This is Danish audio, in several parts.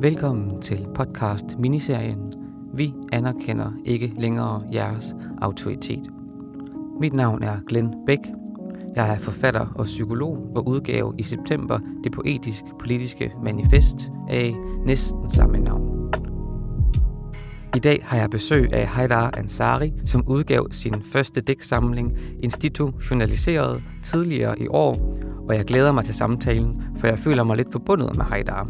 Velkommen til podcast miniserien Vi anerkender ikke længere jeres autoritet. Mit navn er Glenn Bæk. Jeg er forfatter og psykolog og udgav i september det poetisk-politiske manifest af næsten samme navn. I dag har jeg besøg af Haidar Ansari, som udgav sin første digtsamling institutionaliseret tidligere i år, og jeg glæder mig til samtalen, for jeg føler mig lidt forbundet med Haidar.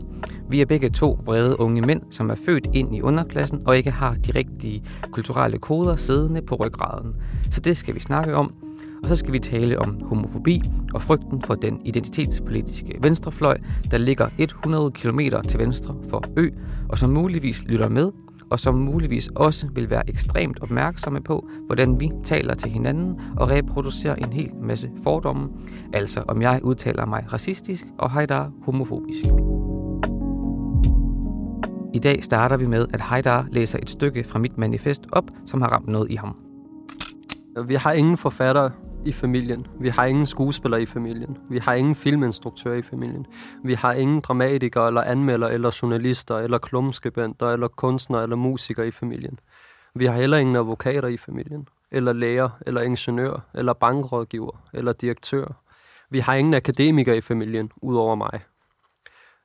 Vi er begge to vrede unge mænd, som er født ind i underklassen og ikke har de rigtige kulturelle koder siddende på ryggraden. Så det skal vi snakke om, og så skal vi tale om homofobi og frygten for den identitetspolitiske venstrefløj, der ligger 100 km til venstre for Ø, og som muligvis lytter med og som muligvis også vil være ekstremt opmærksomme på, hvordan vi taler til hinanden og reproducerer en hel masse fordomme, altså om jeg udtaler mig racistisk og Haidar homofobisk. I dag starter vi med, at Haidar læser et stykke fra mit manifest op, som har ramt noget i ham. Vi har ingen forfatter, i familien. Vi har ingen skuespiller i familien. Vi har ingen filminstruktør i familien. Vi har ingen dramatikere eller anmelder eller journalister eller klumskebenter eller kunstnere eller musikere i familien. Vi har heller ingen advokater i familien. Eller læger, eller ingeniør, eller bankrådgiver, eller direktør. Vi har ingen akademikere i familien, udover mig.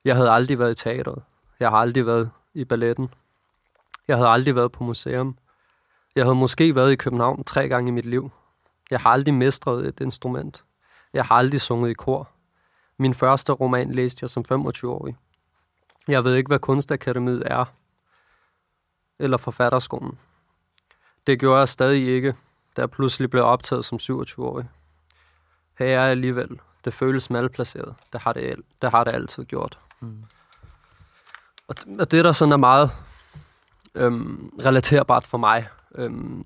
Jeg havde aldrig været i teateret. Jeg har aldrig været i balletten. Jeg havde aldrig været på museum. Jeg havde måske været i København tre gange i mit liv, jeg har aldrig mestret et instrument. Jeg har aldrig sunget i kor. Min første roman læste jeg som 25-årig. Jeg ved ikke, hvad kunstakademiet er. Eller forfatterskolen. Det gjorde jeg stadig ikke, da jeg pludselig blev optaget som 27-årig. Her er jeg alligevel. Det føles malplaceret. Det har det, det, har det altid gjort. Mm. Og, det, og det, der sådan er meget øhm, relaterbart for mig, øhm,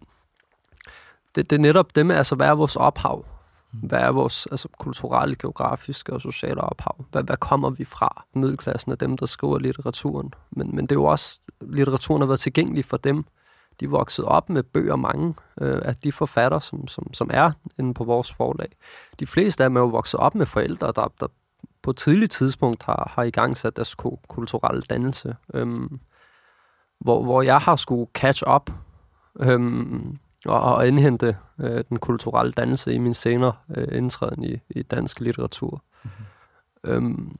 det, det er netop det med, altså, hvad er vores ophav? Mm. Hvad er vores altså, kulturelle, geografiske og sociale ophav? Hvad, hvad kommer vi fra? Middelklassen er dem, der skriver litteraturen. Men, men det er jo også, litteraturen har været tilgængelig for dem. De er vokset op med bøger mange øh, af de forfatter, som, som, som er inde på vores forlag. De fleste af dem er jo vokset op med forældre, der, der på et tidligt tidspunkt har, har i gang sat deres kulturelle dannelse. Øhm, hvor, hvor jeg har skulle catch up øhm, og, og indhente øh, den kulturelle dannelse i min senere øh, indtræden i, i dansk litteratur. Mm-hmm. Øhm,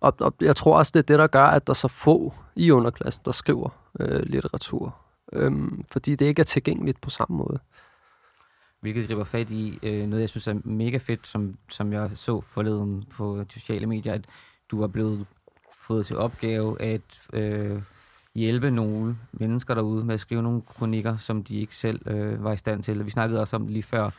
og, og jeg tror også, det er det, der gør, at der er så få i underklassen, der skriver øh, litteratur. Øhm, fordi det ikke er tilgængeligt på samme måde. Hvilket griber fat i øh, noget, jeg synes er mega fedt, som, som jeg så forleden på sociale medier, at du er blevet fået til opgave at øh, hjælpe nogle mennesker derude med at skrive nogle kronikker, som de ikke selv øh, var i stand til. Vi snakkede også om det lige før,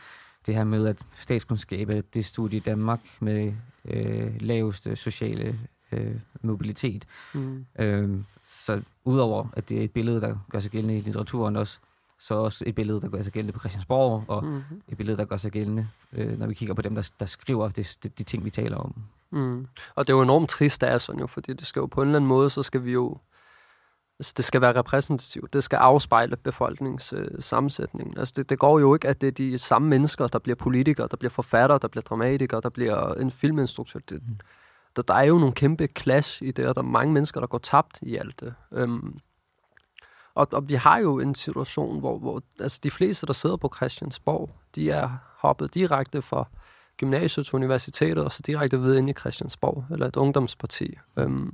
det her med, at statskundskab er det studie i Danmark med øh, laveste sociale øh, mobilitet. Mm. Øh, så udover at det er et billede, der gør sig gældende i litteraturen også, så også et billede, der gør sig gældende på Christiansborg, og mm-hmm. et billede, der gør sig gældende, øh, når vi kigger på dem, der, der skriver det, de, de ting, vi taler om. Mm. Og det er jo enormt trist, der er sådan jo, fordi det skal jo på en eller anden måde, så skal vi jo Altså, det skal være repræsentativt. Det skal afspejle befolkningssammensætningen. Øh, altså, det, det går jo ikke, at det er de samme mennesker, der bliver politikere, der bliver forfattere, der bliver dramatikere, der bliver en filminstruktør. Det, mm. der, der er jo nogle kæmpe clash i det, og der er mange mennesker, der går tabt i alt det. Øhm, og, og vi har jo en situation, hvor, hvor altså, de fleste, der sidder på Christiansborg, de er hoppet direkte fra gymnasiet til universitetet, og så direkte videre ind i Christiansborg, eller et ungdomsparti. Øhm, mm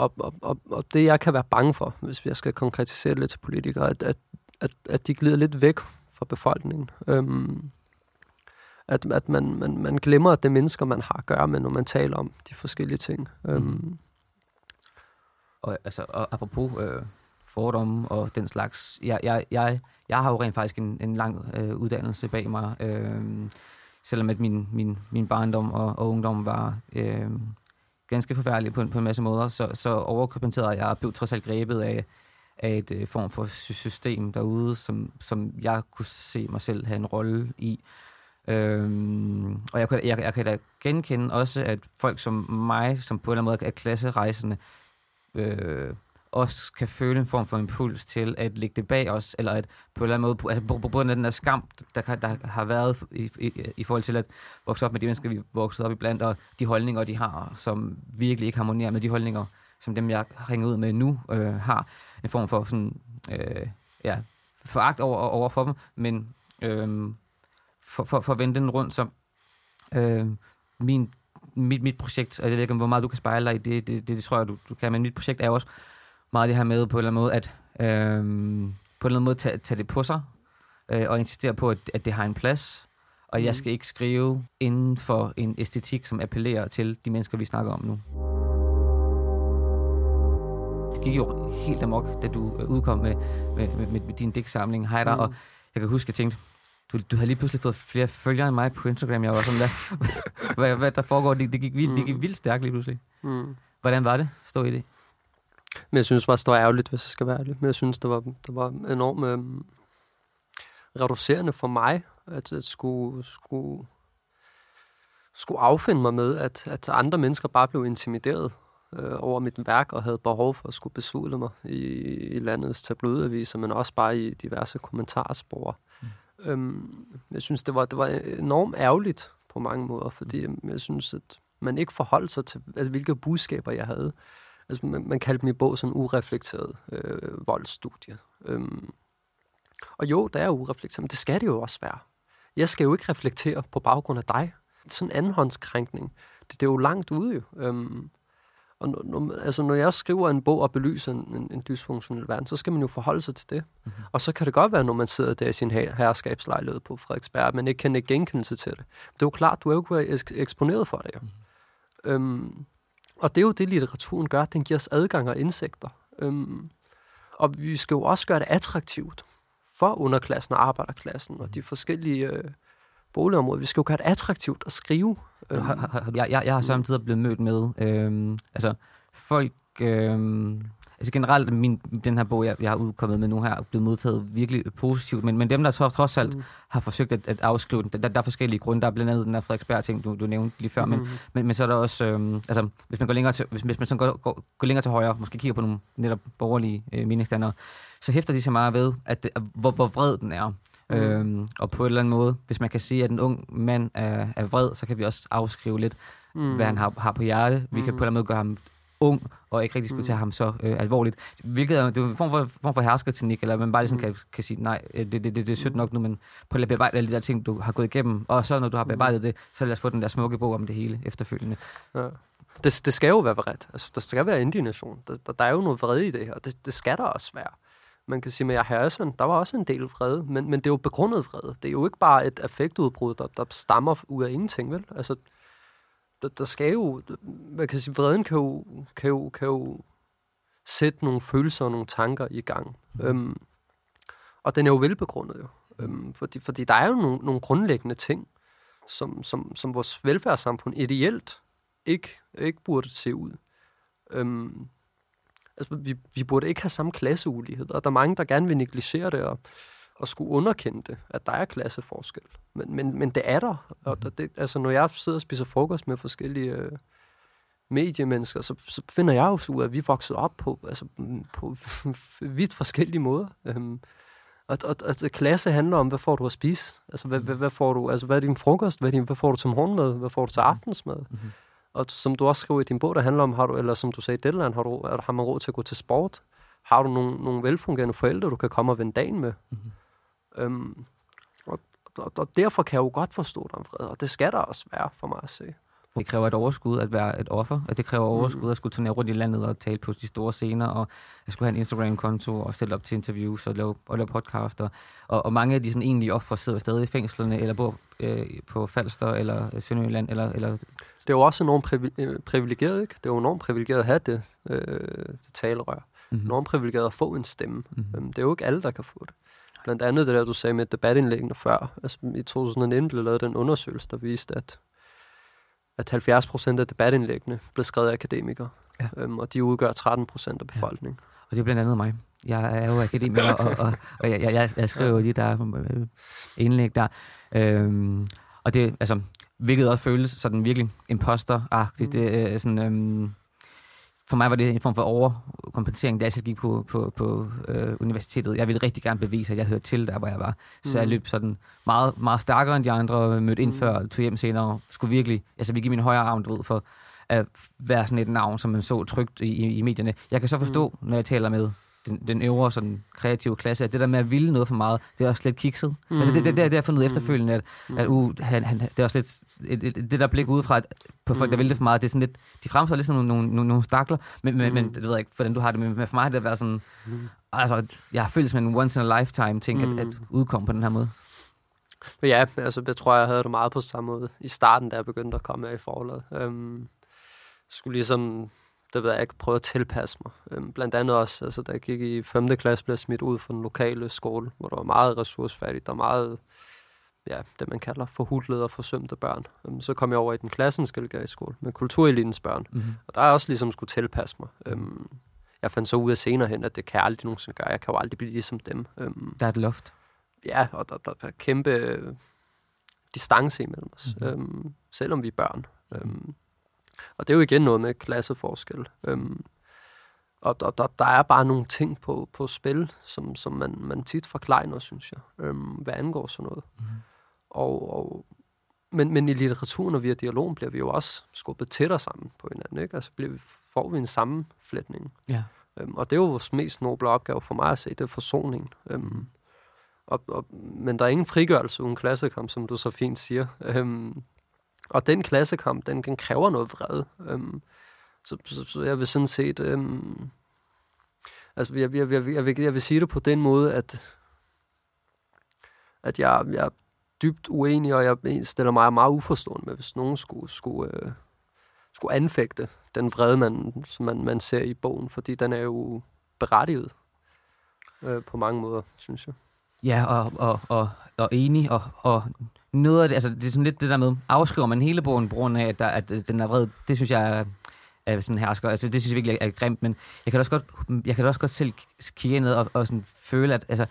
og, og, og, og det, jeg kan være bange for, hvis jeg skal konkretisere det lidt til politikere, at, at, at, at de glider lidt væk fra befolkningen. Øhm, at, at man, man, man glemmer, at det er mennesker, man har at gøre med, når man taler om de forskellige ting. Mm. Øhm. Og, altså, og apropos øh, fordomme og den slags, jeg, jeg, jeg, jeg har jo rent faktisk en, en lang øh, uddannelse bag mig, øh, selvom at min, min, min barndom og, og ungdom var... Øh, ganske forfærdelig på, på en masse måder, så, så overkompenserede jeg og blev trods alt grebet af, af et øh, form for system derude, som, som jeg kunne se mig selv have en rolle i. Øhm, og jeg, jeg, jeg, jeg kan da genkende også, at folk som mig, som på en eller anden måde er klasserejsende, øh, også kan føle en form for impuls til at lægge det bag os, eller at på en eller anden måde, altså på, på grund af den der skam, der, der har været i, i, i forhold til at vokse op med de mennesker, vi voksede op i blandt, og de holdninger, de har, som virkelig ikke harmonerer med de holdninger, som dem, jeg ringer ud med nu, øh, har en form for sådan, øh, ja, foragt over, over for dem, men øh, for, for, for at vende den rundt, så øh, min, mit, mit projekt, og jeg ved ikke, hvor meget du kan spejle dig i det, det, det, det tror jeg, du, du kan, men mit projekt er også meget det her med på en eller anden måde, at øh, på en eller anden måde tage, tage det på sig, øh, og insistere på, at, at det har en plads, og jeg skal ikke skrive inden for en æstetik, som appellerer til de mennesker, vi snakker om nu. Det gik jo helt amok, da du øh, udkom med, med, med, med din digtsamling, Heider, mm. og jeg kan huske, at jeg tænkte, du, du har lige pludselig fået flere følgere end mig på Instagram. Jeg var sådan, hvad, hvad, hvad der foregår? Det, det, gik vildt, mm. det gik mm. vildt stærkt lige pludselig. Mm. Hvordan var det stå i det? Men jeg synes faktisk, det var ærgerligt, hvis jeg skal være ærlig. Men jeg synes, det var, det var enormt øhm, reducerende for mig, at, at skulle, skulle, skulle affinde mig med, at, at andre mennesker bare blev intimideret øh, over mit værk og havde behov for at skulle besudle mig i, i landets tabloidaviser, men også bare i diverse kommentarspor. Mm. Øhm, jeg synes, det var, det var enormt ærgerligt på mange måder, fordi mm. jeg synes, at man ikke forholdt sig til, altså, hvilke budskaber jeg havde. Altså, man, man kaldte min bog sådan ureflekteret øh, voldsstudie. Øhm, og jo, det er ureflekteret, men det skal det jo også være. Jeg skal jo ikke reflektere på baggrund af dig. Sådan en andenhåndskrænkning, det, det er jo langt ude jo. Øhm, og når, når, altså, når jeg skriver en bog og belyser en, en, en dysfunktionel verden, så skal man jo forholde sig til det. Mm-hmm. Og så kan det godt være, når man sidder der i sin her, herskabslejlighed på Frederiksberg, men ikke kan ikke genkendelse til det. Det er jo klart, du er jo ikke eksponeret for det. Jo. Mm-hmm. Øhm, og det er jo det, litteraturen gør. Den giver os adgang og indsigter. Øhm, og vi skal jo også gøre det attraktivt for underklassen og arbejderklassen og de forskellige øh, boligområder. Vi skal jo gøre det attraktivt at skrive. Øhm. Jeg, jeg, jeg har samtidig blevet mødt med, øhm, altså folk, øhm, altså generelt min, den her bog, jeg, jeg har udkommet med nu her, er blevet modtaget virkelig positivt, men, men dem, der trods alt mm. har forsøgt at, at afskrive den, der, der er forskellige grunde. Der er blandt andet den der Frederiksberg-ting, du, du nævnte lige før, mm. men, men, men så er der også, øhm, altså hvis man går længere til, hvis, hvis man sådan går, går, går længere til højre, måske kigger på nogle netop borgerlige øh, meningsdannere, så hæfter de sig meget ved, at det, hvor, hvor vred den er. Mm. Øhm, og på en eller anden måde, hvis man kan sige, at en ung mand er, er vred, så kan vi også afskrive lidt, mm. hvad han har, har på hjerte. Vi mm. kan på en eller anden måde gøre ham ung, og ikke rigtig skulle mm. tage ham så øh, alvorligt. Hvilket er, det er en form for, form for herskerteknik, eller man bare ligesom mm. kan, kan sige, nej, øh, det, det, det, det er sødt nok nu, men prøv at bearbejde alle de der ting, du har gået igennem, og så når du har mm. bearbejdet det, så lad os få den der smukke bog om det hele efterfølgende. Ja. Det, det skal jo være vredt. Altså, der skal være indignation. Der, der, der er jo noget vrede i det her, og det, det skal der også være. Man kan sige, med Harrison, der var også en del vrede, men, men det er jo begrundet vrede. Det er jo ikke bare et affektudbrud, der, der stammer ud af ingenting, vel? Altså, der, der skal jo, man kan sige, vreden kan jo, kan jo, kan jo sætte nogle følelser og nogle tanker i gang. Mm. Øhm, og den er jo velbegrundet jo. Øhm, fordi, fordi der er jo nogle, nogle grundlæggende ting, som, som, som vores velfærdssamfund ideelt ikke, ikke burde se ud. Øhm, altså, vi, vi burde ikke have samme klasseulighed, og der er mange, der gerne vil negligere det og, og skulle underkende det, at der er klasseforskel. Men, men, men det er der. Og mhm. der, det, altså, når jeg sidder og spiser frokost med forskellige øh, mediemennesker, så, så finder jeg jo så ud af, at vi er vokset op på, altså, på vidt forskellige måder. Øhm, og, og, altså, klasse handler om, hvad får du at spise? Altså, hvad, hvad, hvad får du, altså, hvad er din frokost? Hvad, er din, hvad får du til morgenmad? Hvad får du til aftensmad? Mm-hmm. Og som du også skriver i din bog, der handler om, har du, eller som du sagde i Deadline, har, du, har man råd til at gå til sport? Har du nogle, nogle velfungerende forældre, du kan komme og vende dagen med? Mm-hmm. Øhm, og, og, og derfor kan jeg jo godt forstå dig, Fred, og det skal der også være for mig at se. Det kræver et overskud at være et offer, og det kræver overskud mm. at skulle turnere rundt i landet og tale på de store scener, og jeg skulle have en Instagram-konto og stille op til interviews og lave, og lave podcaster. Og, og mange af de sådan egentlige ofre sidder stadig i fængslerne, eller bor øh, på Falster, eller Sønderjylland, eller, eller... Det er jo også enormt øh, privilegeret, ikke? Det er jo enormt privilegeret at have det, øh, det talerør. Mm-hmm. Enormt privilegeret at få en stemme. Mm-hmm. Det er jo ikke alle, der kan få det. Blandt andet det der, du sagde med debatindlæggene før. Altså, I 2019 blev lavet en undersøgelse, der viste, at, at 70 procent af debatindlæggene blev skrevet af akademikere. Ja. Øhm, og de udgør 13 procent af befolkningen. Ja. Og det er blandt andet mig. Jeg er jo akademiker, og, og, og jeg, jeg, jeg skriver jo de der øh, indlæg der. Øhm, og det, altså, hvilket også føles sådan virkelig imposter-agtigt. Mm. Det er sådan, øhm, for mig var det en form for overkompensering, da jeg gik på, på, på øh, universitetet. Jeg ville rigtig gerne bevise, at jeg hørte til der, hvor jeg var. Så mm. jeg løb sådan meget, meget stærkere end de andre, mødte ind mm. før, tog hjem senere, skulle virkelig, altså vi give min højre arm, du ved, for at være sådan et navn, som man så trygt i, i, i medierne. Jeg kan så forstå, mm. når jeg taler med den, den øvre sådan, kreative klasse, at det der med at ville noget for meget, det er også lidt kikset. Mm. Altså det, det, det, det har jeg fundet ud efterfølgende, at, mm. at uh, han, han, det er også lidt, et, et, det der blik udefra at på folk, mm. der vil det for meget, det er sådan lidt, de fremstår lidt som nogle, nogle, nogle, nogle stakler, men, men, mm. men det ved jeg ikke, hvordan du har det, men for mig har det været sådan, mm. altså, jeg har følt som en once in a lifetime ting, mm. at, at udkomme på den her måde. Ja, altså, jeg tror, jeg havde det meget på samme måde i starten, da jeg begyndte at komme af i forholdet. Øhm, skulle ligesom det ved jeg ikke, prøve at tilpasse mig. Øhm, blandt andet også, altså, da jeg gik i 5. klasse, blev jeg smidt ud fra den lokale skole, hvor der var meget ressourcefattigt, der var meget, ja, det man kalder forhudlede og forsømte børn. Øhm, så kom jeg over i den klassen i skole med kulturelitens børn, mm-hmm. og der er også ligesom skulle tilpasse mig. Øhm, jeg fandt så ud af senere hen, at det kan jeg aldrig nogensinde gøre. Jeg kan jo aldrig blive ligesom dem. Øhm, der er et loft. Ja, og der, der, der er kæmpe øh, distance imellem os, mm-hmm. øhm, selvom vi er børn. Øhm, og det er jo igen noget med klasseforskel. Øhm, og og der, der er bare nogle ting på, på spil, som, som man, man tit forklejner, synes jeg, øhm, hvad angår sådan noget. Mm. Og, og, men, men i litteraturen og via dialogen bliver vi jo også skubbet tættere sammen på hinanden. Ikke? Altså bliver vi, får vi en sammenflætning. Ja. Øhm, og det er jo vores mest noble opgave for mig at se, det er forsoning. Øhm, og, og, men der er ingen frigørelse uden klassekamp, som du så fint siger. Øhm, og den klassekamp, den, den kræver noget vrede. Øhm, så, så, så jeg vil sådan set... Øhm, altså, jeg, jeg, jeg, jeg, vil, jeg vil sige det på den måde, at, at jeg, jeg er dybt uenig, og jeg stiller mig meget uforstående med, hvis nogen skulle, skulle, øh, skulle anfægte den vrede, man, som man, man ser i bogen, fordi den er jo berettiget øh, på mange måder, synes jeg. Ja, og, og, og, og enig, og, og noget af det, altså det er sådan lidt det der med, afskriver man hele bogen på grund af, at, der, at den er vred, det synes jeg er, sådan hersker. Altså det synes jeg virkelig er, er grimt, men jeg kan også godt, jeg kan også godt selv kigge ind og, og sådan føle, at altså,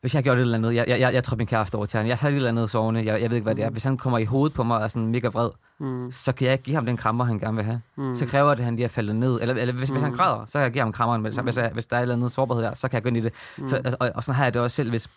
hvis jeg gjorde det eller andet, jeg, jeg, jeg, jeg tror min kæreste over til ham, jeg har et eller andet sovende, jeg, jeg ved ikke, hvad det er. Mm. Hvis han kommer i hovedet på mig og er sådan mega vred, mm. så kan jeg ikke give ham den krammer, han gerne vil have. Mm. Så kræver det, at han lige er faldet ned. Eller, eller hvis, mm. hvis han mm. græder, så kan jeg give ham krammeren. Men mm. hvis, jeg, hvis der er et eller andet sårbarhed der, så kan jeg gå ind i det. Mm. Så, altså, og, og, sådan har jeg det også selv, hvis,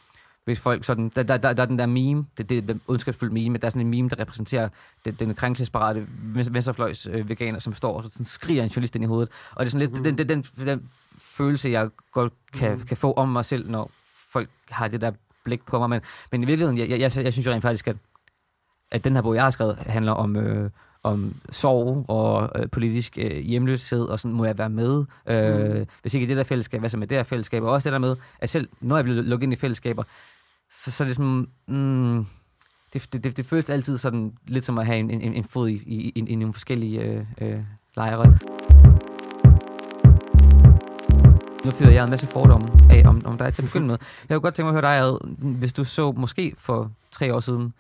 hvis folk sådan, der, der, der, der er den der meme, det, det er ondskabsfuldt meme, der er sådan en meme, der repræsenterer den, den krænkelsesparate venstrefløjs øh, veganer, som står og sådan skriger en journalist ind i hovedet. Og det er sådan lidt mm. den, den, den, den, følelse, jeg godt kan, mm. kan få om mig selv, når folk har det der blik på mig. Men, men i virkeligheden, jeg, jeg, jeg, jeg synes jo rent faktisk, at, at den her bog, jeg har skrevet, handler om... Øh, om sorg og øh, politisk øh, hjemløshed, og sådan, må jeg være med? Øh, mm. Hvis ikke i det der fællesskab, hvad så med det her fællesskab? Og også det der med, at selv når jeg bliver lukket ind i fællesskaber, så, så er det sådan, mm, det, det, det, det føles altid sådan lidt som at have en, en, en fod i, i, i, i nogle forskellige øh, øh, lejre. Nu fyrer jeg en masse fordomme af om, om dig til at begynde med. Jeg kunne godt tænke mig at høre dig ad, hvis du så måske for tre år siden,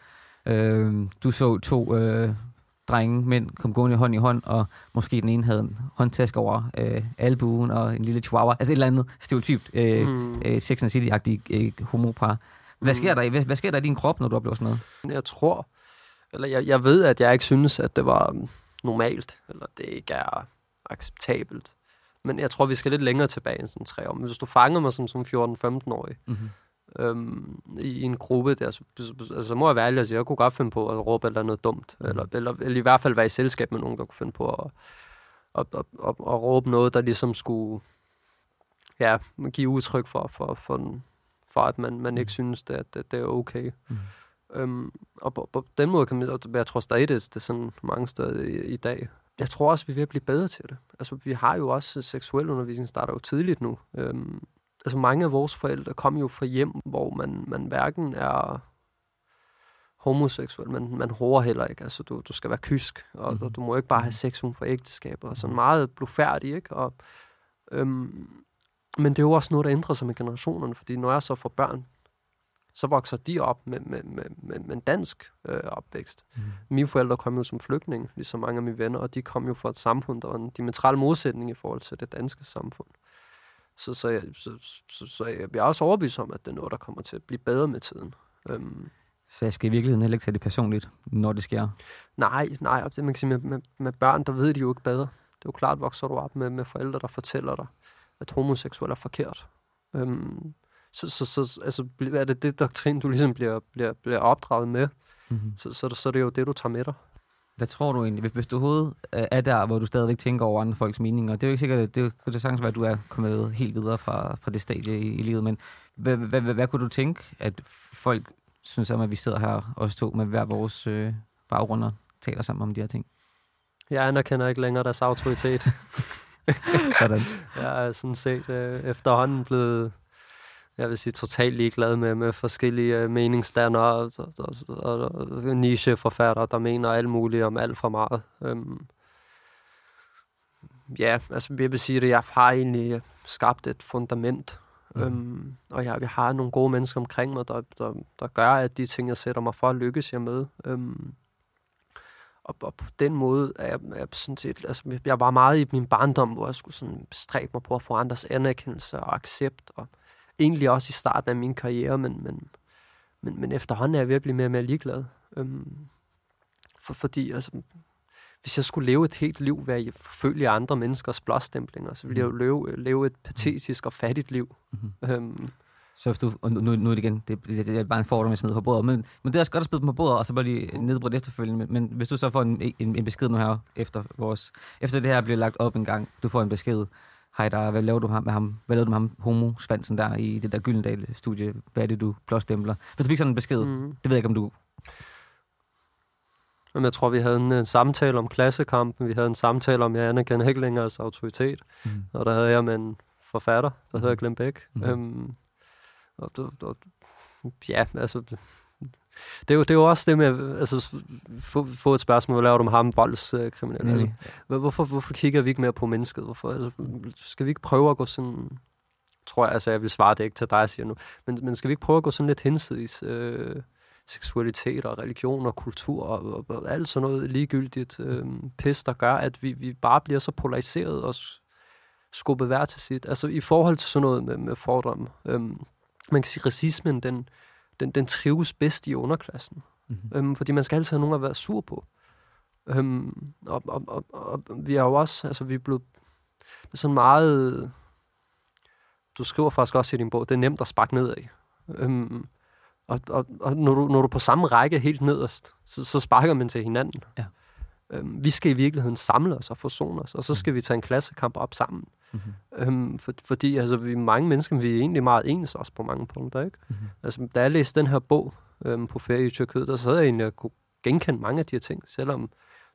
øh, du så to øh, drenge, mænd, kom gående hånd i hånd, og måske den ene havde en håndtaske over øh, albuen og en lille chihuahua. Altså et eller andet stereotypt øh, mm. øh, Sex and City-agtigt øh, homopar. Hvad sker, mm. der i, hvad, hvad sker der i din krop, når du oplever sådan noget? Jeg tror, eller jeg, jeg ved, at jeg ikke synes, at det var normalt, eller det ikke er acceptabelt. Men jeg tror, vi skal lidt længere tilbage end sådan tre år. Men hvis du fanger mig som, som 14-15-årig, mm-hmm. øhm, i, en gruppe der, så, altså, må jeg være ærlig og sige, jeg kunne godt finde på at råbe eller noget dumt. Mm. Eller, eller, eller, i hvert fald være i selskab med nogen, der kunne finde på at, at, at, at, at råbe noget, der ligesom skulle ja, give udtryk for, for, for, den, for at man, man ikke mm. synes, det, at det, det er okay. Mm. Øhm, og på, på den måde kan man, jeg tror stadig, det, det er sådan mange steder i, i dag. Jeg tror også, vi er ved at blive bedre til det. Altså, vi har jo også seksuel undervisning, starter jo tidligt nu. Øhm, altså, mange af vores forældre kom jo fra hjem, hvor man, man hverken er homoseksuel, men man hårer heller ikke. Altså, du, du skal være kysk, og mm-hmm. du må ikke bare have sex uden for ægteskaber. Og sådan meget blufærdig, ikke? Og, øhm, men det er jo også noget, der ændrer sig med generationerne, fordi når jeg så får børn, så vokser de op med, med, med, med, med en dansk øh, opvækst. Mm. Mine forældre kom jo som flygtninge, ligesom mange af mine venner, og de kom jo fra et samfund, der var en diametral modsætning i forhold til det danske samfund. Så, så, jeg, så, så, så jeg bliver også overbevist om, at det er noget, der kommer til at blive bedre med tiden. Øhm. Så jeg skal i virkeligheden heller ikke tage det personligt, når det sker? Nej, nej. Det, man kan sige, med, med, med børn, der ved de jo ikke bedre. Det er jo klart, vokser du op med, med forældre, der fortæller dig, at homoseksuel er forkert. Øhm, så, så, så altså, er det det doktrin, du ligesom bliver, bliver, bliver opdraget med, mm-hmm. så, så, så, så er det jo det, du tager med dig. Hvad tror du egentlig, hvis, hvis du overhovedet øh, er der, hvor du stadigvæk tænker over andre folks meninger? Det er jo ikke sikkert, det kunne sagtens være, at du er kommet helt videre fra, fra det stadie i, i livet, men hvad, hvad, hvad, hvad kunne du tænke, at folk synes om, at vi sidder her, os to, med hver vores øh, baggrund og taler sammen om de her ting? Jeg anerkender ikke længere deres autoritet. Sådan. Jeg er sådan set øh, efterhånden blevet, jeg vil sige, totalt ligeglad med, med forskellige øh, meningsdannere og, og, og, og nicheforfattere, der mener alt muligt om alt for meget. Øhm, ja, altså jeg vil sige det, jeg har egentlig skabt et fundament, mm. øhm, og jeg, jeg har nogle gode mennesker omkring mig, der, der, der gør, at de ting, jeg sætter mig for, lykkes jeg med. Øhm, og, og på den måde er jeg, er sådan set, altså jeg var meget i min barndom, hvor jeg skulle sådan stræbe mig på at få andres anerkendelse og accept, og egentlig også i starten af min karriere, men, men, men, men efterhånden er jeg virkelig mere og mere ligeglad. Øhm, for, fordi altså, hvis jeg skulle leve et helt liv, hvor jeg forfølge andre menneskers blåstemplinger, så ville jeg jo leve, leve et patetisk og fattigt liv. Mm-hmm. Øhm, så hvis du, og nu, nu er det igen, det, det, det er bare en fordom, jeg smider på bordet, men, men det er også godt at smide på bordet, og så bare lige nedbryde efterfølgende. Men, men hvis du så får en, en, en besked nu her, efter, vores, efter det her bliver lagt op en gang, du får en besked, hej der, hvad laver du med ham, hvad lavede du med ham, homo-svansen der i det der Gyldendal-studie, hvad er det, du blåstempler? Hvis du fik sådan en besked, mm. det ved jeg ikke, om du... Jamen, jeg tror, vi havde en, en samtale om klassekampen, vi havde en samtale om, jeg anerkender ikke længere autoritet, mm. og der havde jeg med en forfatter, der hedder Glenn Beck, mm. øhm, og, og, og, ja, altså, det er, jo, det er jo også det med, altså, få, få et spørgsmål, hvad laver du med ham, voldskriminel? Øh, altså, hvorfor, hvorfor kigger vi ikke mere på mennesket? Hvorfor, altså, skal vi ikke prøve at gå sådan, tror jeg, altså jeg vil svare det ikke til dig, siger nu, men, men skal vi ikke prøve at gå sådan lidt hensidigt, øh, seksualitet og religion og kultur og, og, og alt sådan noget ligegyldigt øh, pis, der gør, at vi, vi bare bliver så polariseret og skubbet hver til sit. Altså i forhold til sådan noget med, med fordomme. Øh, man kan sige, at racismen, den, den, den trives bedst i underklassen. Mm-hmm. Øhm, fordi man skal altid have nogen at være sur på. Øhm, og, og, og, og, vi er jo også, altså vi er blevet, sådan meget, du skriver faktisk også i din bog, det er nemt at sparke nedad. Øhm, og og, og når, du, når du på samme række helt nederst, så, så sparker man til hinanden. Ja. Øhm, vi skal i virkeligheden samle os og forsone os, og så skal vi tage en klassekamp op sammen. Mm-hmm. Øhm, for, fordi altså, vi er mange mennesker, vi er egentlig meget ens også på mange punkter. Ikke? Mm-hmm. Altså, da jeg læste den her bog øhm, på ferie i Tyrkiet, der sad jeg egentlig og kunne genkende mange af de her ting, selvom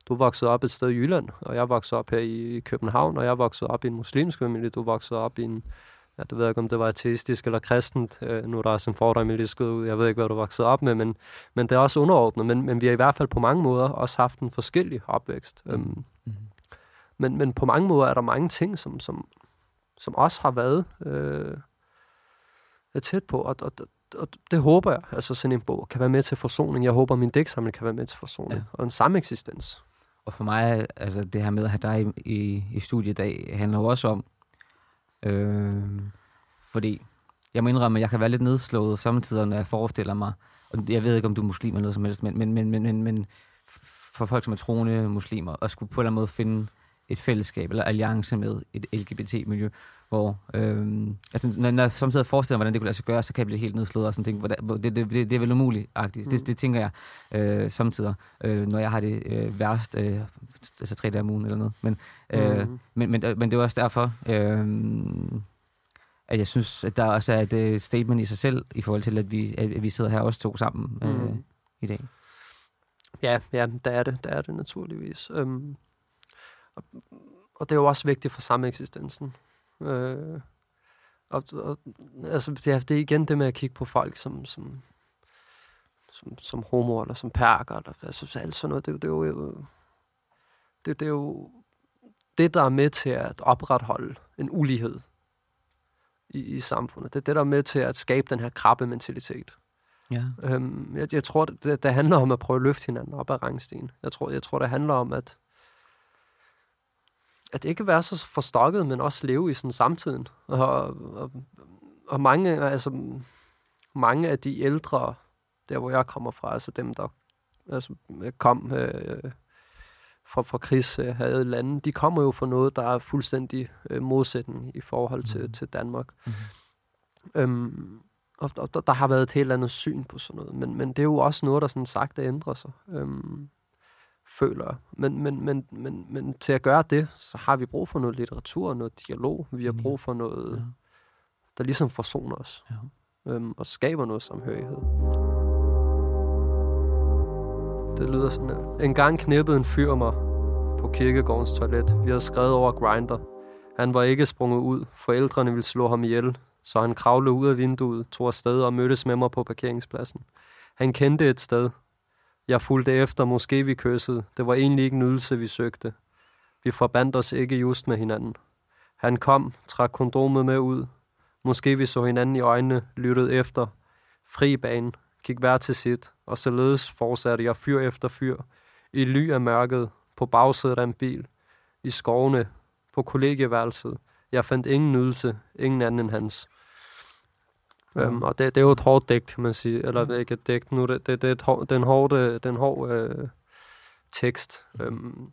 du voksede op et sted i Jylland, og jeg voksede op her i København, og jeg voksede op i en muslimsk familie, du voksede op i en, ja, det ved jeg ikke, om det var ateistisk eller kristent, øh, nu er der også en fordom, jeg lige ud, jeg ved ikke, hvad du voksede op med, men, men det er også underordnet, men, men vi har i hvert fald på mange måder også haft en forskellig opvækst. Mm. Øhm, mm-hmm. Men, men på mange måder er der mange ting, som, som, som også har været øh, tæt på, og, og, og det håber jeg, altså sådan en bog kan være med til forsoning. Jeg håber, min dæksamling kan være med til forsoning, ja. og en sameksistens. Og for mig, altså det her med at have dig i, i, i studiet i dag, handler jo også om, øh, fordi jeg må indrømme, at jeg kan være lidt nedslået samtidig, når jeg forestiller mig, og jeg ved ikke, om du er muslim eller noget som helst, men, men, men, men, men, men for folk, som er troende muslimer, at skulle på en eller anden måde finde et fællesskab eller alliance med et LGBT-miljø, hvor, øhm, altså, når, når jeg samtidig forestiller mig, hvordan det kunne lade sig gøre, så kan jeg blive helt nedslået og sådan ting. Hvordan, det, det, det, det er vel umuligt -agtigt. Mm. Det, det tænker jeg øh, samtidig, øh, når jeg har det øh, værst, øh, altså tre dage om ugen eller noget. Men, øh, mm. men, men, men det er også derfor, øh, at jeg synes, at der også er et uh, statement i sig selv, i forhold til, at vi, at vi sidder her også to sammen øh, mm. i dag. Ja, ja, der er det, der er det naturligvis. Øhm, og, det er jo også vigtigt for sameksistensen. Øh, og, og, altså, det, er, det er igen det med at kigge på folk som, som, som, som homo eller som perker, eller altså, alt sådan noget. Det, det, er jo, det, det er jo det, der er med til at opretholde en ulighed i, i samfundet. Det er det, der er med til at skabe den her krabbe mentalitet. Ja. Øhm, jeg, jeg tror, det, det handler om at prøve at løfte hinanden op ad rangstigen. Jeg tror, jeg tror, det handler om at at ikke være så forstokket, men også leve i sådan samtiden. Og, og, og mange, altså, mange af de ældre, der hvor jeg kommer fra, altså dem, der altså, kom øh, fra, fra krigshade lande, de kommer jo fra noget, der er fuldstændig øh, modsætning i forhold til, mm. til Danmark. Mm. Øhm, og, og der, der har været et helt andet syn på sådan noget, men, men det er jo også noget, der sådan sagt ændrer sig. Øhm, føler jeg. Men, men, men, men, men til at gøre det, så har vi brug for noget litteratur, noget dialog. Vi har brug for noget, Ja. der ligesom forsoner os. Ja. Øhm, og skaber noget samhørighed. Det lyder sådan her. En gang knippede en fyr mig på kirkegårdens toilet. Vi havde skrevet over Grinder. Han var ikke sprunget ud. Forældrene ville slå ham ihjel, så han kravlede ud af vinduet, tog afsted og mødtes med mig på parkeringspladsen. Han kendte et sted. Jeg fulgte efter, måske vi kyssede. Det var egentlig ikke en ydelse, vi søgte. Vi forbandt os ikke just med hinanden. Han kom, trak kondomet med ud. Måske vi så hinanden i øjnene, lyttede efter. Fri bane, gik hver til sit, og således fortsatte jeg fyr efter fyr. I ly af mørket, på bagsædet af en bil, i skovene, på kollegieværelset. Jeg fandt ingen nydelse, ingen anden end hans. Øhm, og det, det er jo et hårdt digt, kan man sige. Eller ikke et digt nu. Det, det, det er et hår, den hårde, den hårde øh, tekst. Øhm,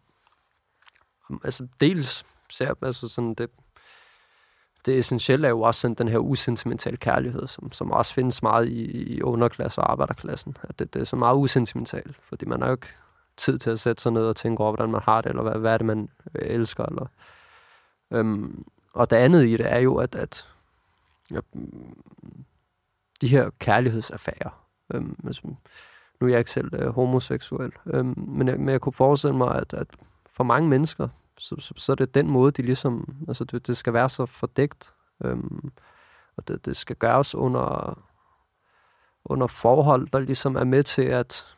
altså dels ser altså sådan det, det essentielle er jo også sådan den her usentimentale kærlighed, som, som også findes meget i, i underklasse og arbejderklassen. At det, det er så meget usentimentalt, fordi man har jo ikke tid til at sætte sig ned og tænke over, hvordan man har det, eller hvad, hvad er det, man øh, elsker. Eller, øhm, og det andet i det er jo, at, at ja, mm, de her kærlighedsaffærer, øhm, altså, nu er jeg ikke selv øh, homoseksuel, øhm, men, jeg, men jeg kunne forestille mig, at, at for mange mennesker, så, så, så er det den måde, de ligesom, altså det, det skal være så fordækt, øhm, og det, det skal gøres under, under forhold, der ligesom er med til at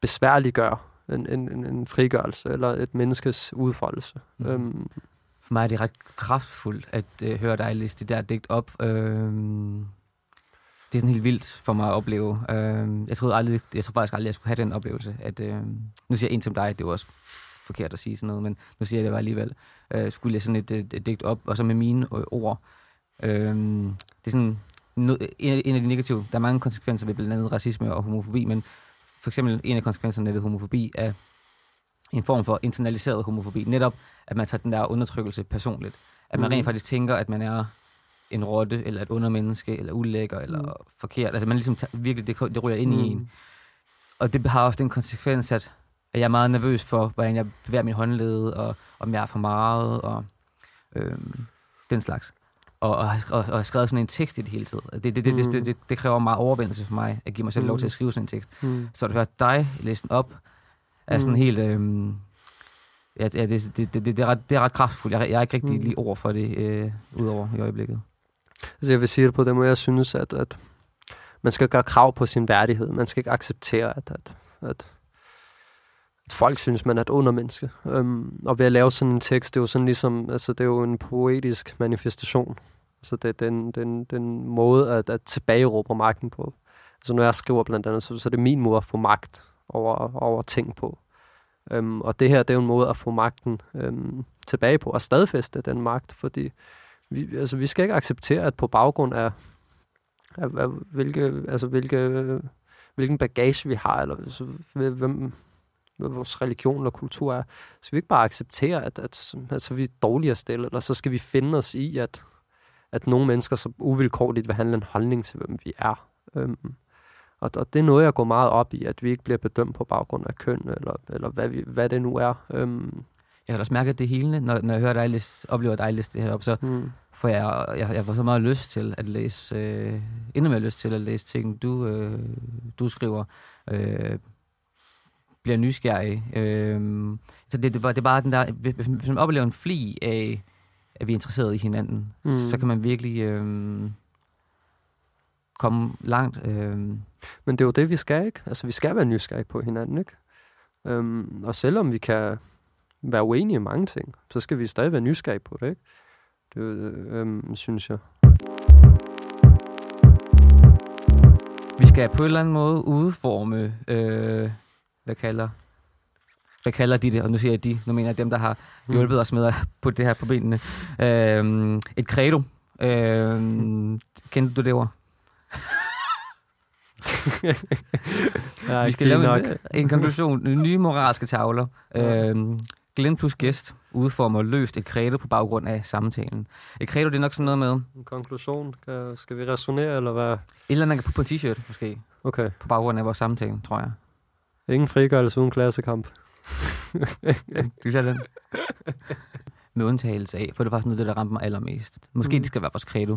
besværliggøre en, en, en, frigørelse eller et menneskes udfoldelse. Mm. Øhm, for mig er det ret kraftfuldt at øh, høre dig læse det der digt op. Øh, det er sådan helt vildt for mig at opleve. Øh, jeg troede aldrig, jeg tror faktisk aldrig, jeg skulle have den oplevelse. At, øh, nu siger jeg en som dig, det er også forkert at sige sådan noget, men nu siger jeg det bare alligevel. Øh, skulle læse sådan et, et, et digt op, og så med mine øh, ord. Øh, det er sådan no, en, en af de negative, der er mange konsekvenser ved blandt andet racisme og homofobi, men for eksempel en af konsekvenserne ved homofobi er en form for internaliseret homofobi. Netop, at man tager den der undertrykkelse personligt. At man Mhm. rent faktisk tænker, at man er en rotte, eller et undermenneske, eller ulækker, eller Mm. forkert. Altså man ligesom tager, virkelig, det, det ryger ind mm. i Mm. en. Og det har også den konsekvens, at, at jeg er meget nervøs for, hvordan jeg bevæger min håndled, og om jeg er for meget, og øhm, den slags. Og, og, og, og skrevet sådan en tekst i det hele tiden. Det, det, det, Mm. det, det, det kræver meget overvindelse for mig, at give mig selv lov Mm. til at skrive sådan en tekst. mm. Så at høre dig læse den op, er sådan Mm. helt... Øhm, ja, ja, det, det, det, det, det, er ret, det er ret kraftfuldt. Jeg, jeg er ikke rigtig Mm. lige ord for det, øh, udover i øjeblikket. Altså jeg vil sige det på den måde, jeg synes, at, at man skal gøre krav på sin værdighed. Man skal ikke acceptere, at, at, at, at folk synes, man er et undermenneske. Um, og ved at lave sådan en tekst, det er jo sådan ligesom, altså det er jo en poetisk manifestation. Altså det er den, den, den måde at, at tilbageråbe magten på. Altså når jeg skriver blandt andet, så, så er det min måde at få magt over, over ting på. Øhm, og det her, det er jo en måde at få magten øhm, tilbage på, og stadfæste den magt, fordi vi, altså, vi skal ikke acceptere, at på baggrund af, af, af hvilke, altså, hvilke, hvilken bagage vi har, eller altså, hvem, hvad vores religion eller kultur er, så vi ikke bare acceptere, at, at altså, vi er dårligere stillet, eller så skal vi finde os i, at, at nogle mennesker så uvilkårligt vil handle en holdning til, hvem vi er. Øhm, og, og det er noget, jeg går meget op i, at vi ikke bliver bedømt på baggrund af køn, eller, eller hvad, vi, hvad det nu er. Øhm, Jeg har også mærket det hele, når, når jeg hører dig læse, oplever dig læse det her op, så hmm, får jeg, jeg, jeg får så meget lyst til at læse, øh, endnu mere lyst til at læse ting, du, øh, du skriver, øh, bliver nysgerrig. Øh, så det, det, er bare- det er bare den der, hvis man oplever en fli af, at vi er interesseret i hinanden, mm. Mm. så kan man virkelig øh, komme langt. Øh, Men det er jo det, vi skal, ikke? Altså, vi skal være nysgerrige på hinanden, ikke? Øhm, og selvom vi kan være uenige i mange ting, så skal vi stadig være nysgerrige på det, ikke? Det øh, øhm, synes jeg. Vi skal på en eller anden måde udforme, øh, hvad kalder hvad kalder de det? Og nu siger jeg de, nu mener jeg dem, der har Mm. hjulpet os med at putte det her på benene. Øh, et credo. Øh, kendte du det ord? ja, Vi skal lave en, en konklusion. Nye moralske tavler. Øh, Glenn plus gæst udformer løst et credo på baggrund af samtalen. Et credo, det er nok sådan noget med, et En konklusion. Skal, skal vi resonere, eller hvad? eller andet, man kan putte på en t-shirt, måske, Okay. på baggrund af vores samtale, tror jeg. Ingen frigørelse uden klassekamp. du siger den? Med undtagelse af, for det var sådan noget, det, der ramte mig allermest. Måske mm. det skal være vores credo,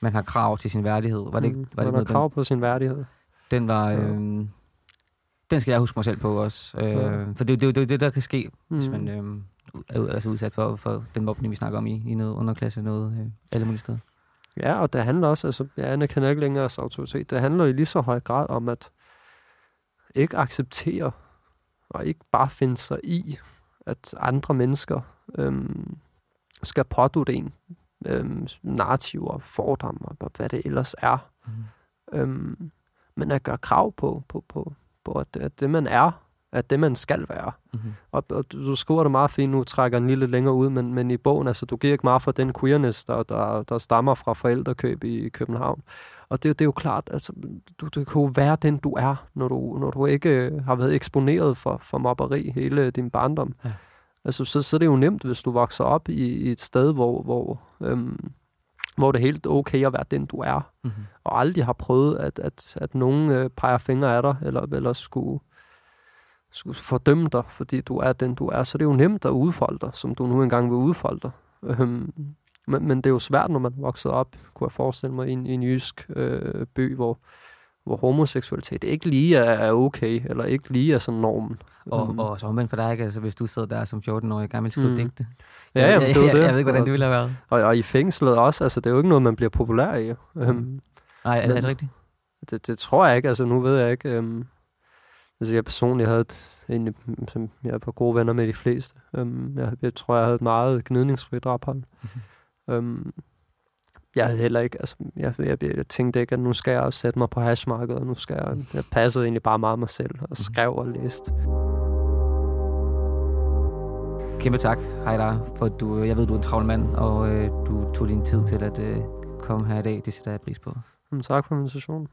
man har krav til sin værdighed. Var det, Mm, var man det har noget, krav på sin værdighed. den, den var... Ja. Øh, den skal jeg huske mig selv på også. Øh, Ja. For det, det, det, det, det, der kan ske, mm. hvis man øh, er altså udsat for, for den mobning, vi snakker om i, i noget underklasse, noget øh, alle mulige steder. Ja, og det handler også, altså, jeg anerkender ikke længere as autoritet. Det handler i lige så høj grad om at ikke acceptere og ikke bare finde sig i, at andre mennesker øhm, skal pådutte en øhm, narrativer, fordomme og hvad det ellers er. Mm. Øhm, men at gøre krav på, på, på, på at, at det man er, at det man skal være. Mm-hmm. Og, og du du skriver det meget fint, nu trækker lige lidt længere ud, men, men i bogen, altså du giver ikke meget for den queerness, der, der, der stammer fra forældrekøb i, i København. Og det, det er jo klart, altså du, du kan jo være den, du er, når du, når du ikke øh, har været eksponeret for, for mobberi hele din barndom. Ja. Altså, så, så er det jo nemt, hvis du vokser op i, i et sted, hvor, hvor, øhm, hvor det er helt okay at være den, du er Mm-hmm. og aldrig har prøvet, at, at, at nogen øh, peger fingre af dig, eller, eller skulle, skulle fordømme dig, fordi du er den, du er. Så det er jo nemt at udfolde dig, som du nu engang vil udfolde dig. Øhm, men, men det er jo svært, når man er vokset op, kunne jeg forestille mig, i en, i en jysk øh, by, hvor, hvor homoseksualitet ikke lige er, er okay, eller ikke lige er sådan normen. Og, Øhm, og så omvendt for dig, ikke? Altså, hvis du sidder der som 14-årig gammel skrive Mm. mm. digte. ja, jamen, det er jeg, jo det. jeg, ved ikke, hvordan det ville have været. Og, og i fængslet også, altså det er jo ikke noget, man bliver populær i. Øhm, Nej, er, er det Men- rigtigt? Det, det tror jeg ikke. Altså, nu ved jeg ikke. Øhm, altså, jeg personligt havde et, egentlig, som jeg er på gode venner med de fleste. Øhm, jeg, jeg tror, jeg havde et meget gnidningsfrit ophold. Mhm. øhm, jeg havde heller ikke, altså, jeg, jeg, jeg tænkte ikke, at nu skal jeg sætte mig på hashmarkedet, og nu skal jeg, jeg passede egentlig bare meget mig selv, og skrev og læste. Kæmpe tak, Heidar, for du, jeg ved, du er en travl mand, og øh, du tog din tid til at øh, komme her i dag. Det sætter jeg pris på. Men tak for invitationen.